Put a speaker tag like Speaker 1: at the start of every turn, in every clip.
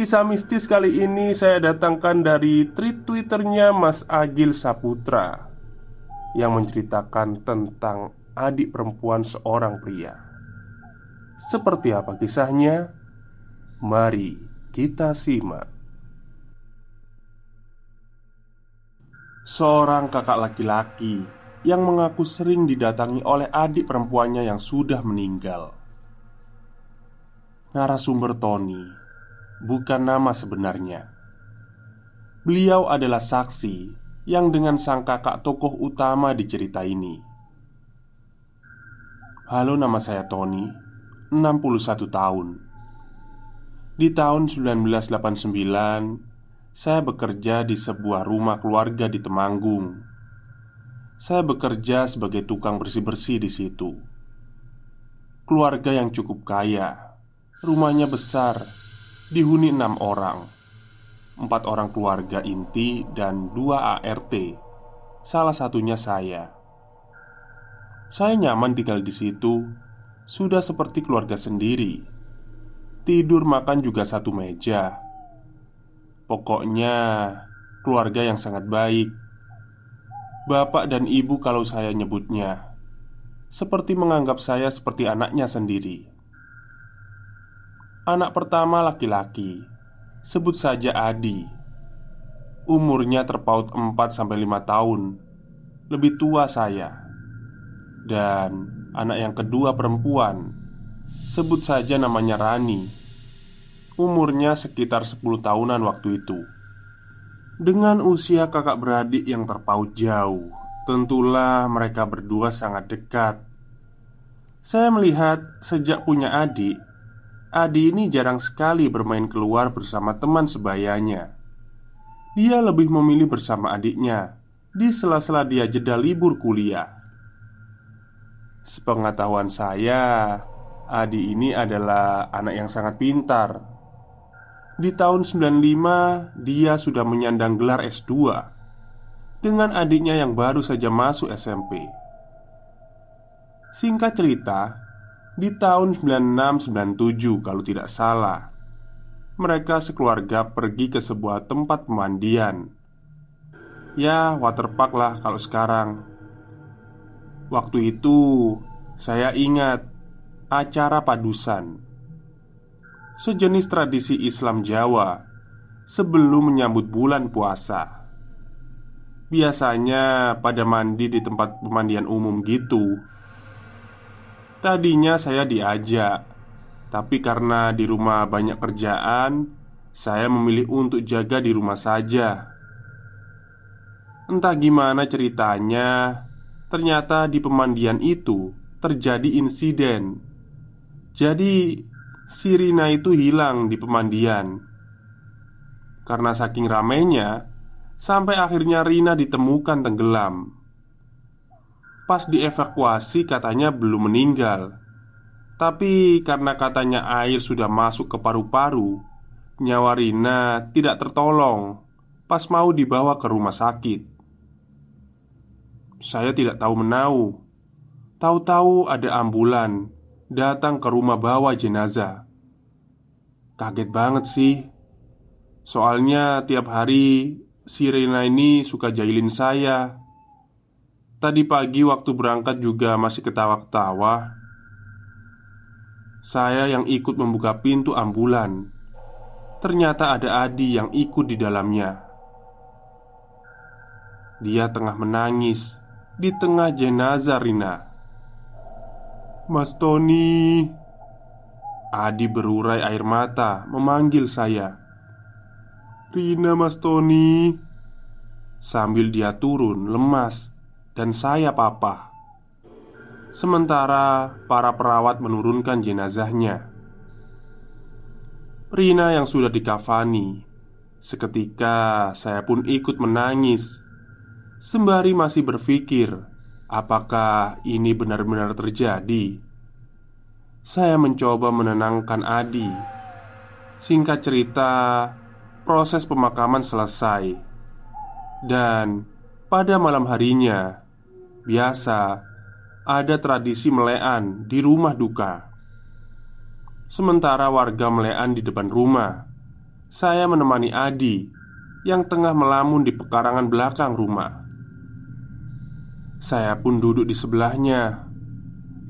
Speaker 1: Kisah mistis kali ini saya datangkan dari tweet twitternya Mas Agil Saputra Yang menceritakan tentang adik perempuan seorang pria. Seperti apa kisahnya? Mari kita simak. Seorang kakak laki-laki yang mengaku sering didatangi oleh adik perempuannya yang sudah meninggal. Narasumber Tony bukan nama sebenarnya. Beliau adalah saksi yang dengan sang kakak tokoh utama di cerita ini. Halo nama saya Tony, 61 tahun. Di tahun 1989, saya bekerja di sebuah rumah keluarga di Temanggung. Saya bekerja sebagai tukang bersih-bersih di situ. Keluarga yang cukup kaya, rumahnya besar dihuni enam orang. Empat orang keluarga inti dan dua ART Salah satunya saya. Saya nyaman tinggal di situ. Sudah seperti keluarga sendiri. Tidur makan juga satu meja. Pokoknya keluarga yang sangat baik. Bapak dan ibu kalau saya nyebutnya. Seperti menganggap saya seperti anaknya sendiri Anak pertama laki-laki. Sebut saja Adi. Umurnya terpaut 4-5 tahun. Lebih tua saya. Dan anak yang kedua perempuan. Sebut saja namanya Rani. Umurnya sekitar 10 tahunan waktu itu. Dengan usia kakak beradik yang terpaut jauh Tentulah mereka berdua sangat dekat. Saya melihat sejak punya adik Adi ini jarang sekali bermain keluar bersama teman sebayanya. Dia lebih memilih bersama adiknya di sela-sela dia jeda libur kuliah. Sepengetahuan saya, Adi ini adalah anak yang sangat pintar. Di tahun 95, dia sudah menyandang gelar S2 dengan adiknya yang baru saja masuk SMP. Singkat cerita, di tahun 96-97 kalau tidak salah Mereka sekeluarga pergi ke sebuah tempat pemandian. Ya waterpark lah kalau sekarang. Waktu itu saya ingat acara padusan. Sejenis tradisi Islam Jawa Sebelum menyambut bulan puasa. Biasanya pada mandi di tempat pemandian umum gitu Tadinya saya diajak, tapi karena di rumah banyak kerjaan, saya memilih untuk jaga di rumah saja. Entah gimana ceritanya, ternyata di pemandian itu terjadi insiden. Jadi, Sirina itu hilang di pemandian. Karena saking ramainya, sampai akhirnya Rina ditemukan tenggelam. Pas dievakuasi katanya belum meninggal. Tapi karena katanya air sudah masuk ke paru-paru Nyawa Rina tidak tertolong Pas mau dibawa ke rumah sakit. Saya tidak tahu menau. Tahu-tahu ada ambulan Datang ke rumah bawa jenazah. Kaget banget sih. Soalnya tiap hari si Rina ini suka jahilin saya Tadi pagi waktu berangkat juga masih ketawa-ketawa. Saya yang ikut membuka pintu ambulan. Ternyata ada Adi yang ikut di dalamnya. Dia tengah menangis Di tengah jenazah Rina. Mas Tony. Adi berurai air mata memanggil saya. Rina Mas Tony. Sambil dia turun lemas Dan saya papa. Sementara para perawat menurunkan jenazahnya. Rina yang sudah dikafani Seketika saya pun ikut menangis. Sembari masih berpikir Apakah ini benar-benar terjadi? Saya mencoba menenangkan Adi. Singkat cerita proses pemakaman selesai, dan pada malam harinya biasa ada tradisi melean di rumah duka. Sementara warga melean di depan rumah, saya menemani Adi yang tengah melamun di pekarangan belakang rumah. Saya pun duduk di sebelahnya,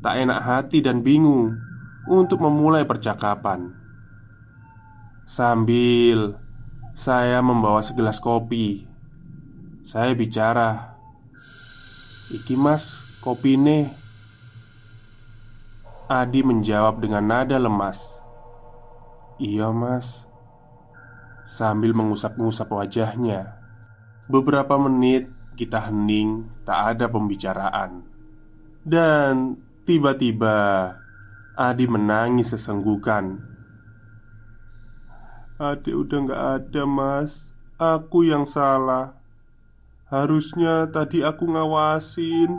Speaker 1: tak enak hati dan bingung untuk memulai percakapan. Sambil saya membawa segelas kopi Saya bicara Iki mas, kopi nih Adi menjawab dengan nada lemas. Iya mas. Sambil mengusap-ngusap wajahnya. Beberapa menit kita hening Tak ada pembicaraan. Dan tiba-tiba Adi menangis sesenggukan. Adik udah gak ada mas. Aku yang salah Harusnya tadi aku ngawasin.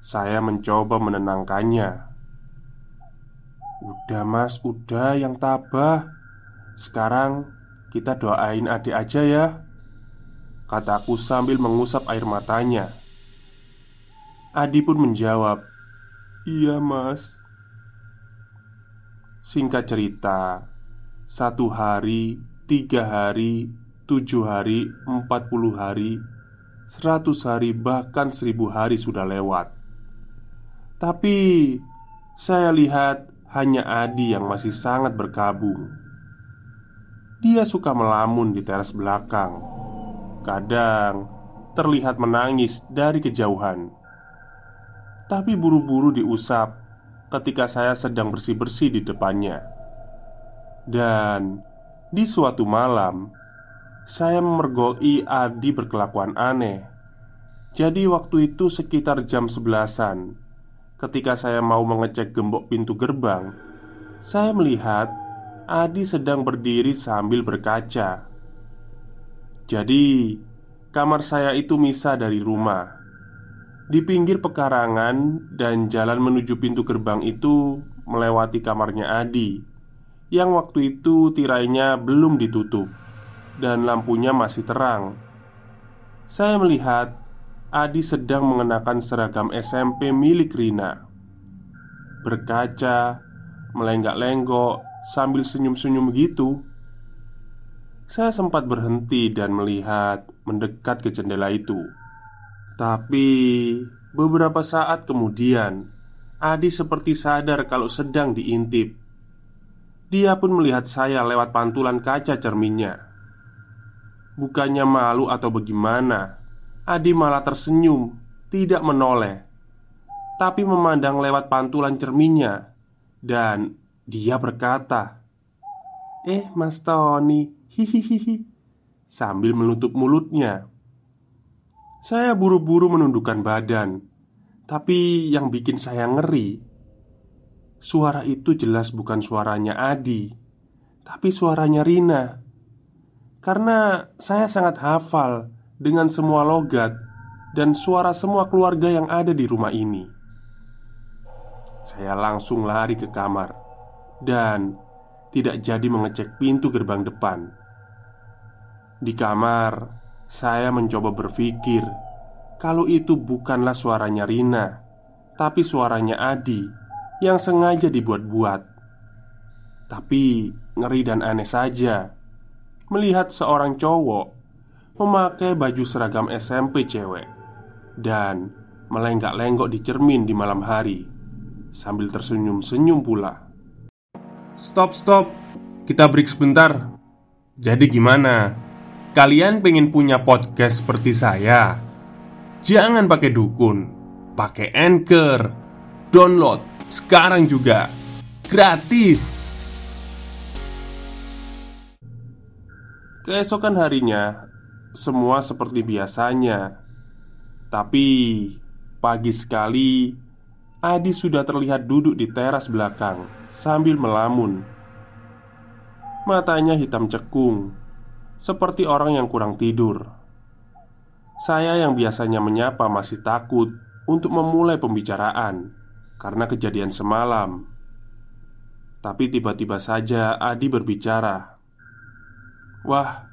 Speaker 1: Saya mencoba menenangkannya. Udah mas, udah yang tabah. Sekarang kita doain adik aja ya Kataku sambil mengusap air matanya. Adi pun menjawab Iya mas. Singkat cerita satu hari, tiga hari, tujuh hari, empat puluh hari, seratus hari, bahkan seribu hari sudah lewat. Tapi saya lihat hanya Adi yang masih sangat berkabung. Dia suka melamun di teras belakang, kadang terlihat menangis dari kejauhan, tapi buru-buru diusap ketika saya sedang bersih-bersih di depannya. Dan di suatu malam Saya memergoi Adi berkelakuan aneh. Jadi waktu itu sekitar jam sebelasan. Ketika saya mau mengecek gembok pintu gerbang Saya melihat Adi sedang berdiri sambil berkaca. Jadi Kamar saya itu misah dari rumah. Di pinggir pekarangan dan jalan menuju pintu gerbang itu Melewati kamarnya Adi yang waktu itu tirainya belum ditutup dan lampunya masih terang. Saya melihat Adi sedang mengenakan seragam SMP milik Rina. Berkaca, melenggak-lenggok sambil senyum-senyum gitu. Saya sempat berhenti dan melihat mendekat ke jendela itu. Tapi beberapa saat kemudian, Adi seperti sadar kalau sedang diintip. Dia pun melihat saya lewat pantulan kaca cerminnya. Bukannya malu atau bagaimana, Adi malah tersenyum, tidak menoleh, tapi memandang lewat pantulan cerminnya, dan dia berkata, "Eh, Mas Tony, hihihi," sambil menutup mulutnya. Saya buru-buru menundukkan badan, tapi yang bikin saya ngeri Suara itu jelas bukan suaranya Adi Tapi suaranya Rina Karena saya sangat hafal dengan semua logat dan suara semua keluarga yang ada di rumah ini. Saya langsung lari ke kamar dan tidak jadi mengecek pintu gerbang depan. Di kamar, saya mencoba berpikir kalau itu bukanlah suaranya Rina, tapi suaranya Adi yang sengaja dibuat-buat. Tapi ngeri dan aneh saja melihat seorang cowok memakai baju seragam SMP cewek dan melenggak-lenggok di cermin di malam hari sambil tersenyum-senyum pula.
Speaker 2: Stop, stop. Kita break sebentar. Jadi gimana? Kalian pengen punya podcast seperti saya? Jangan pakai dukun, pakai Anchor. Download sekarang juga. Gratis.
Speaker 1: Keesokan harinya, semua seperti biasanya. Tapi pagi sekali, Adi sudah terlihat duduk di teras belakang sambil melamun. Matanya hitam cekung, seperti orang yang kurang tidur. Saya yang biasanya menyapa masih takut untuk memulai pembicaraan karena kejadian semalam. Tapi tiba-tiba saja Adi berbicara. "Wah,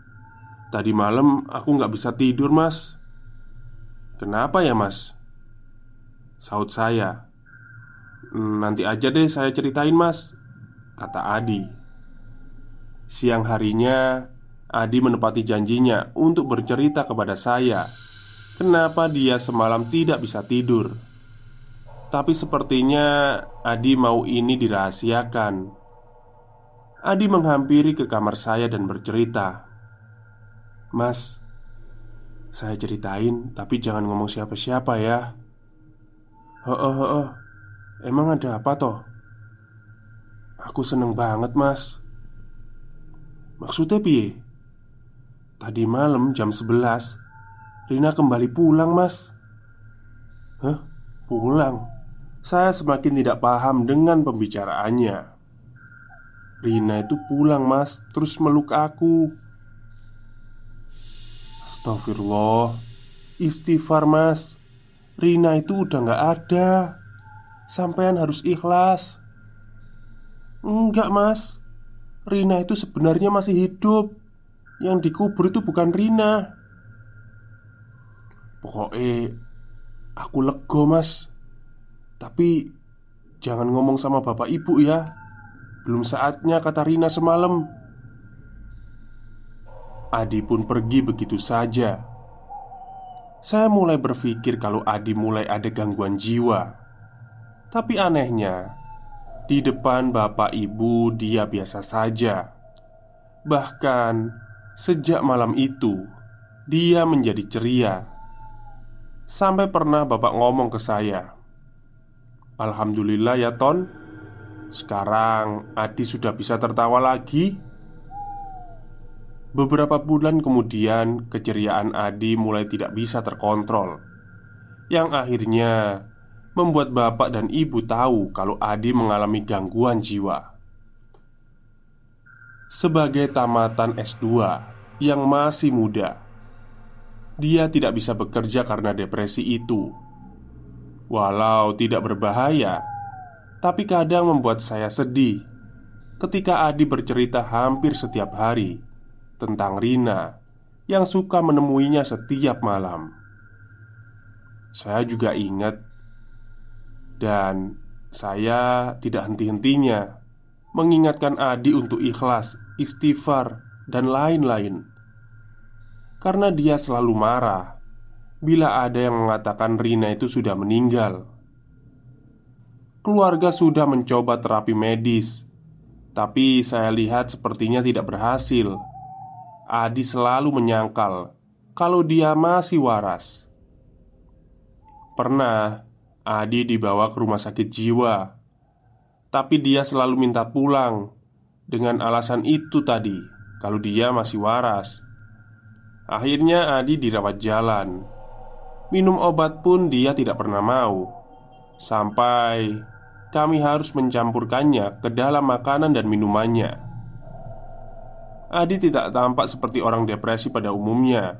Speaker 1: tadi malam aku nggak bisa tidur, Mas." "Kenapa ya, Mas?" Saut saya. "Nanti aja deh saya ceritain, Mas," kata Adi. Siang harinya, Adi menepati janjinya untuk bercerita kepada saya kenapa dia semalam tidak bisa tidur. Tapi sepertinya Adi mau ini dirahasiakan. Adi menghampiri ke kamar saya dan bercerita, "Mas, saya ceritain, tapi jangan ngomong siapa-siapa ya." "Heeh, heeh. Emang ada apa toh?" "Aku seneng banget, Mas." "Maksudnya piye?" "Tadi malam jam 11 Rina kembali pulang, Mas." "Hah? Pulang?" Saya semakin tidak paham dengan pembicaraannya. Rina itu pulang, Mas, terus meluk aku. Astagfirullah, istighfar, Mas. Rina itu udah gak ada. Sampean harus ikhlas. Enggak, Mas. Rina itu sebenarnya masih hidup. Yang dikubur itu bukan Rina. Pokoknya aku lego, Mas. Tapi jangan ngomong sama bapak ibu ya Belum saatnya kata Rina semalam. Adi pun pergi begitu saja. Saya mulai berpikir kalau Adi mulai ada gangguan jiwa. Tapi anehnya Di depan bapak ibu dia biasa saja. Bahkan sejak malam itu Dia menjadi ceria. Sampai pernah bapak ngomong ke saya Alhamdulillah ya Ton Sekarang Adi sudah bisa tertawa lagi. Beberapa bulan kemudian Keceriaan Adi mulai tidak bisa terkontrol. Yang akhirnya Membuat bapak dan ibu tahu Kalau Adi mengalami gangguan jiwa. Sebagai tamatan S2 Yang masih muda Dia tidak bisa bekerja karena depresi itu. Walau tidak berbahaya, tapi kadang membuat saya sedih ketika Adi bercerita hampir setiap hari tentang Rina yang suka menemuinya setiap malam. Saya juga ingat, dan saya tidak henti-hentinya mengingatkan Adi untuk ikhlas, istighfar, dan lain-lain karena dia selalu marah bila ada yang mengatakan Rina itu sudah meninggal. Keluarga sudah mencoba terapi medis, tapi saya lihat sepertinya tidak berhasil. Adi selalu menyangkal kalau dia masih waras. Pernah Adi dibawa ke rumah sakit jiwa, tapi dia selalu minta pulang dengan alasan itu tadi, kalau dia masih waras. Akhirnya Adi dirawat jalan Minum obat pun dia tidak pernah mau Sampai kami harus mencampurkannya ke dalam makanan dan minumannya. Adi tidak tampak seperti orang depresi pada umumnya.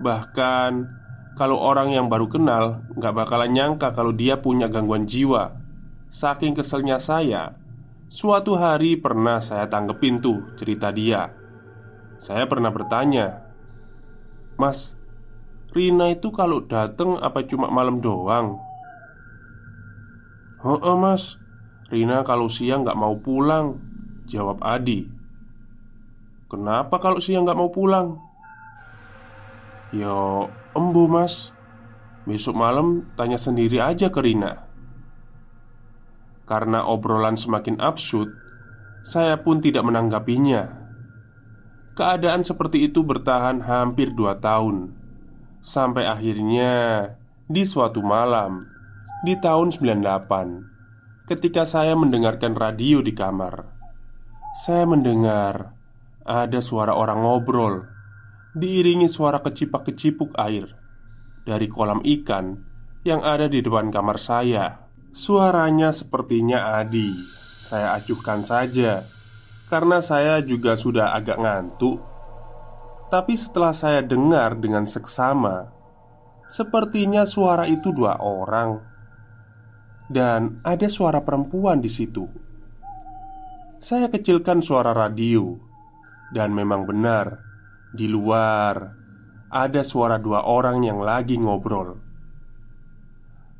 Speaker 1: Bahkan Kalau orang yang baru kenal nggak bakalan nyangka kalau dia punya gangguan jiwa. Saking keselnya saya Suatu hari pernah saya tanggepin tuh cerita dia. Saya pernah bertanya Mas, Rina itu kalau dateng apa cuma malam doang? Oh, mas. Rina kalau siang nggak mau pulang Jawab Adi. Kenapa kalau siang nggak mau pulang? Yo, embu mas. Besok malam tanya sendiri aja ke Rina. Karena obrolan semakin absurd Saya pun tidak menanggapinya. Keadaan seperti itu bertahan hampir dua tahun. Sampai akhirnya Di suatu malam di tahun 98 Ketika saya mendengarkan radio di kamar Saya mendengar Ada suara orang ngobrol Diiringi suara kecipak-kecipuk air Dari kolam ikan Yang ada di depan kamar saya. Suaranya sepertinya Adi. Saya acuhkan saja Karena saya juga sudah agak ngantuk. Tapi setelah saya dengar dengan seksama Sepertinya suara itu dua orang dan ada suara perempuan di situ. Saya kecilkan suara radio, dan memang benar di luar ada suara dua orang yang lagi ngobrol.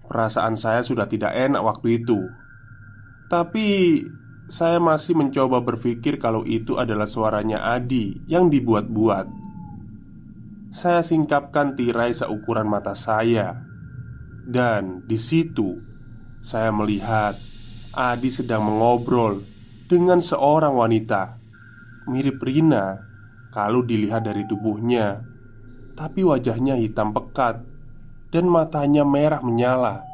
Speaker 1: Perasaan saya sudah tidak enak waktu itu, tapi saya masih mencoba berpikir kalau itu adalah suaranya Adi yang dibuat-buat. Saya singkapkan tirai seukuran mata saya, dan di situ saya melihat Adi sedang mengobrol dengan seorang wanita. Mirip Rina kalau dilihat dari tubuhnya Tapi wajahnya hitam pekat Dan matanya merah menyala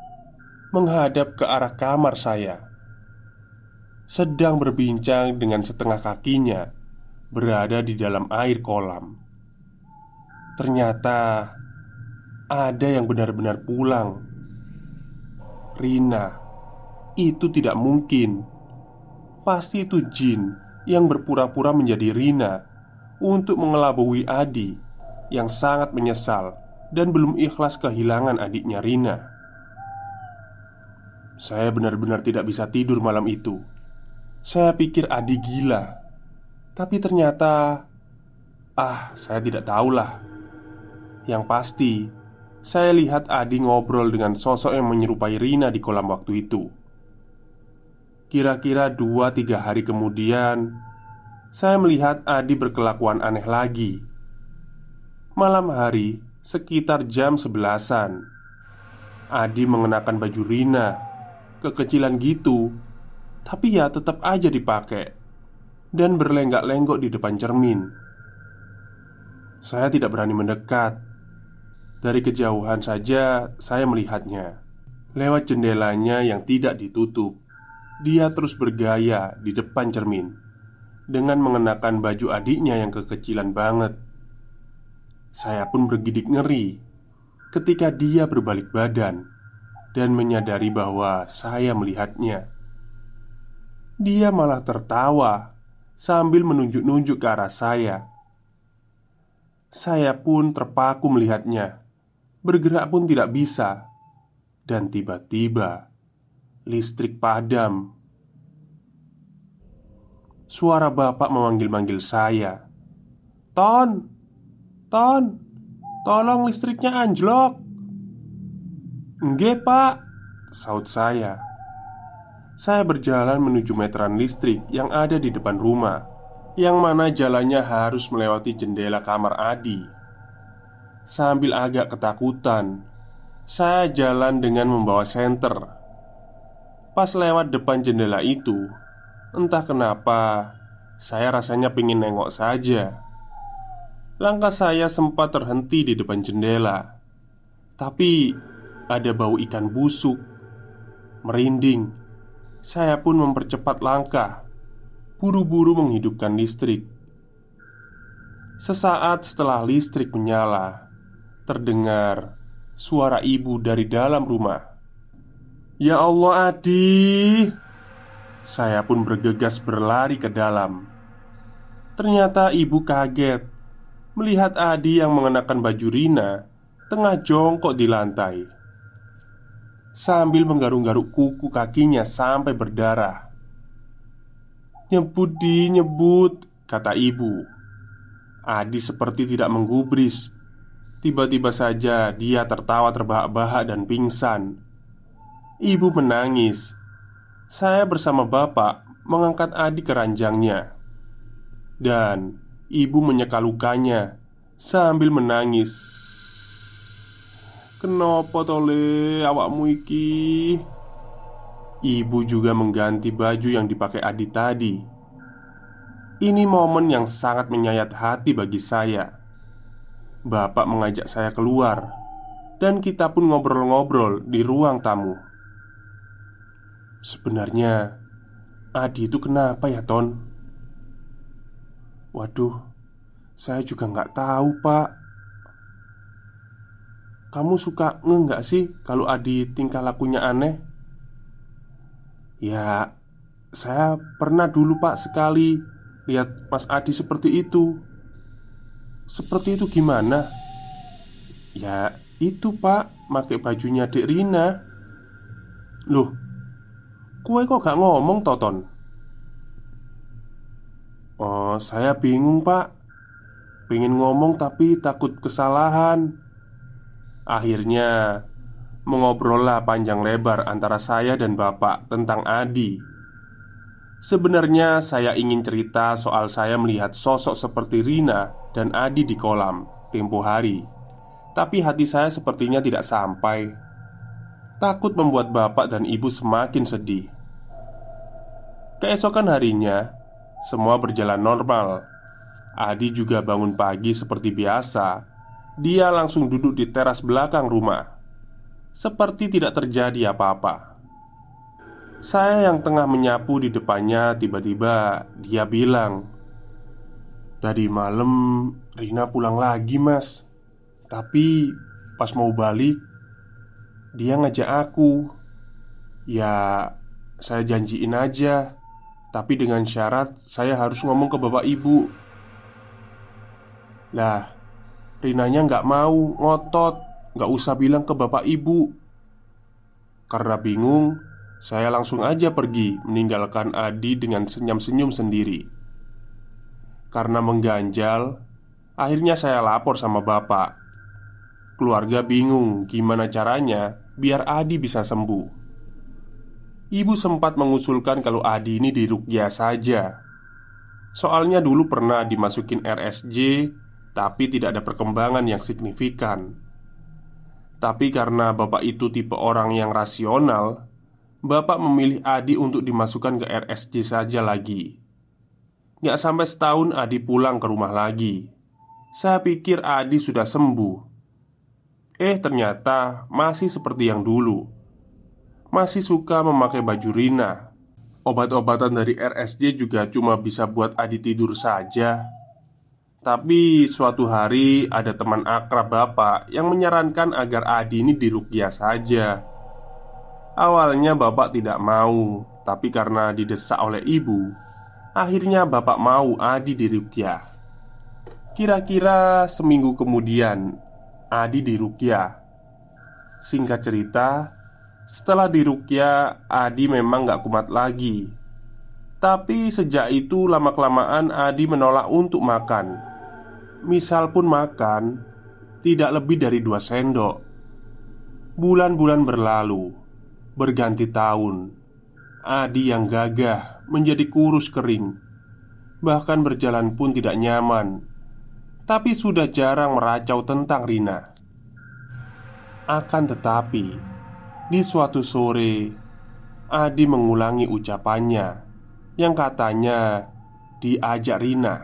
Speaker 1: Menghadap ke arah kamar saya. Sedang berbincang dengan setengah kakinya Berada di dalam air kolam. Ternyata Ada yang benar-benar pulang Rina. Itu tidak mungkin. Pasti itu jin yang berpura-pura menjadi Rina Untuk mengelabui Adi Yang sangat menyesal Dan belum ikhlas kehilangan adiknya Rina. Saya benar-benar tidak bisa tidur malam itu. Saya pikir Adi gila. Tapi ternyata Ah, saya tidak tahulah. Yang pasti saya lihat Adi ngobrol dengan sosok yang menyerupai Rina di kolam waktu itu. Kira-kira dua tiga hari kemudian, saya melihat Adi berkelakuan aneh lagi. Malam hari, sekitar jam sebelasan, Adi mengenakan baju Rina, kekecilan gitu, tapi ya tetap aja dipakai dan berlenggak-lenggok di depan cermin. Saya tidak berani mendekat dari kejauhan saja saya melihatnya. Lewat jendelanya yang tidak ditutup Dia terus bergaya di depan cermin Dengan mengenakan baju adiknya yang kekecilan banget. Saya pun bergidik ngeri Ketika dia berbalik badan Dan menyadari bahwa saya melihatnya. Dia malah tertawa Sambil menunjuk-nunjuk ke arah saya. Saya pun terpaku melihatnya Bergerak pun tidak bisa. Dan tiba-tiba Listrik padam. Suara bapak memanggil-manggil saya. Ton Ton Tolong listriknya anjlok. Nggak pak Saut saya. Saya berjalan menuju meteran listrik yang ada di depan rumah Yang mana jalannya harus melewati jendela kamar Adi Sambil agak ketakutan Saya jalan dengan membawa senter. Pas lewat depan jendela itu Entah kenapa Saya rasanya pengen nengok saja. Langkah saya sempat terhenti di depan jendela Tapi Ada bau ikan busuk Merinding. Saya pun mempercepat langkah Buru-buru menghidupkan listrik. Sesaat setelah listrik menyala terdengar suara ibu dari dalam rumah. "Ya Allah, Adi!" Saya pun bergegas berlari ke dalam. Ternyata ibu kaget melihat Adi yang mengenakan baju Rina tengah jongkok di lantai Sambil menggaruk-garuk kuku kakinya sampai berdarah Nyebut di nyebut Kata ibu Adi seperti tidak menggubris Tiba-tiba saja dia tertawa terbahak-bahak dan pingsan. Ibu menangis. Saya bersama bapak mengangkat Adi ke ranjangnya. Dan ibu menyeka lukanya Sambil menangis. Kenapa tole awakmu iki? Ibu juga mengganti baju yang dipakai Adi tadi. Ini momen yang sangat menyayat hati bagi saya Bapak mengajak saya keluar Dan kita pun ngobrol-ngobrol di ruang tamu Sebenarnya Adi itu kenapa ya Ton? Waduh Saya juga nggak tahu pak Kamu suka nge nggak sih kalau Adi tingkah lakunya aneh? Ya Saya pernah dulu pak sekali Lihat Mas Adi seperti itu Seperti itu gimana? Ya itu pak. Pakai bajunya Dek Rina. Loh Kue kok gak ngomong Toton? Oh, saya bingung pak. Pengen ngomong tapi takut kesalahan. Akhirnya Mengobrollah panjang lebar antara saya dan bapak tentang Adi Sebenarnya saya ingin cerita soal saya melihat sosok seperti Rina dan Adi di kolam tempo hari Tapi hati saya sepertinya tidak sampai Takut membuat bapak dan ibu semakin sedih Keesokan harinya, semua berjalan normal. Adi juga bangun pagi seperti biasa. Dia langsung duduk di teras belakang rumah, seperti tidak terjadi apa-apa. Saya yang tengah menyapu di depannya, tiba-tiba dia bilang, "Tadi malam Rina pulang lagi, Mas. Tapi pas mau balik, dia ngajak aku. Ya, saya janjiin aja." Tapi dengan syarat saya harus ngomong ke bapak ibu Lah Rinanya nggak mau ngotot nggak usah bilang ke bapak ibu Karena bingung Saya langsung aja pergi Meninggalkan Adi dengan senyum-senyum sendiri. Karena mengganjal Akhirnya saya lapor sama bapak. Keluarga bingung gimana caranya Biar Adi bisa sembuh. Ibu sempat mengusulkan kalau Adi ini dirukyah saja. Soalnya dulu pernah dimasukin RSJ Tapi tidak ada perkembangan yang signifikan. Tapi karena bapak itu tipe orang yang rasional Bapak memilih Adi untuk dimasukkan ke RSJ saja lagi Gak sampai setahun Adi pulang ke rumah lagi Saya pikir Adi sudah sembuh Eh ternyata masih seperti yang dulu masih suka memakai baju Rina. Obat-obatan dari RSJ juga cuma bisa buat Adi tidur saja. Tapi suatu hari ada teman akrab bapak yang menyarankan agar Adi ini dirukyah saja. Awalnya bapak tidak mau, tapi karena didesak oleh ibu, akhirnya bapak mau Adi dirukyah. Kira-kira seminggu kemudian, Adi dirukyah. Singkat cerita, setelah dirukyah, Adi memang gak kumat lagi Tapi sejak itu lama-kelamaan Adi menolak untuk makan Misal pun makan Tidak lebih dari dua sendok Bulan-bulan berlalu Berganti tahun. Adi yang gagah menjadi kurus kering. Bahkan berjalan pun tidak nyaman. Tapi sudah jarang meracau tentang Rina. Akan tetapi di suatu sore, Adi mengulangi ucapannya yang katanya diajak Rina.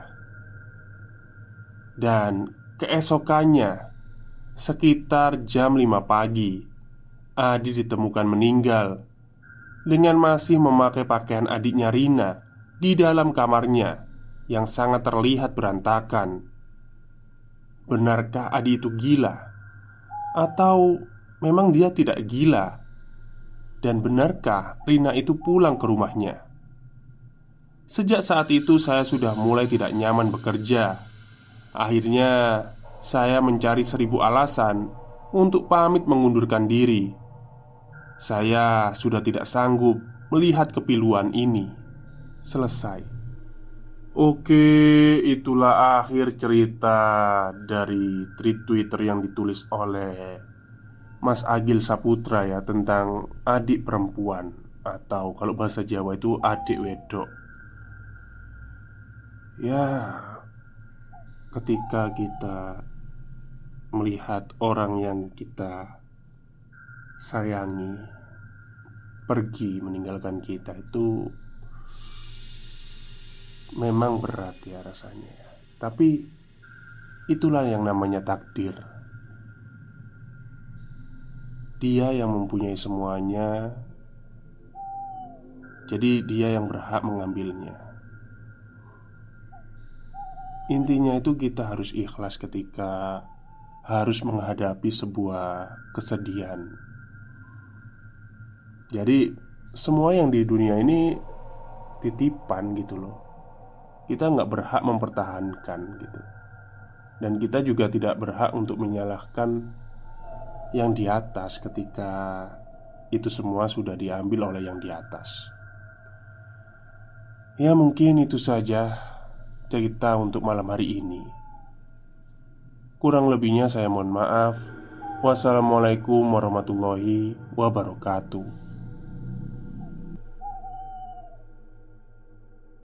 Speaker 1: Dan keesokannya, sekitar jam 5 pagi, Adi ditemukan meninggal dengan masih memakai pakaian adiknya Rina di dalam kamarnya yang sangat terlihat berantakan. Benarkah Adi itu gila? Atau memang dia tidak gila? Dan benarkah Rina itu pulang ke rumahnya? Sejak saat itu saya sudah mulai tidak nyaman bekerja Akhirnya saya mencari seribu alasan untuk pamit mengundurkan diri. Saya sudah tidak sanggup melihat kepiluan ini selesai. Oke, itulah akhir cerita dari tweet Twitter yang ditulis oleh Mas Agil Saputra ya tentang adik perempuan atau kalau bahasa Jawa itu adik wedok. Ya, ketika kita melihat orang yang kita sayangi pergi meninggalkan kita itu memang berat ya rasanya. Tapi itulah yang namanya takdir. Dia yang mempunyai semuanya. Jadi dia yang berhak mengambilnya. Intinya itu kita harus ikhlas ketika harus menghadapi sebuah kesedihan. Jadi, semua yang di dunia ini titipan gitu loh. Kita nggak berhak mempertahankan gitu, dan kita juga tidak berhak untuk menyalahkan yang di atas ketika itu semua sudah diambil oleh yang di atas. Ya, mungkin itu saja cerita untuk malam hari ini. Kurang lebihnya saya mohon maaf. Wassalamualaikum warahmatullahi wabarakatuh.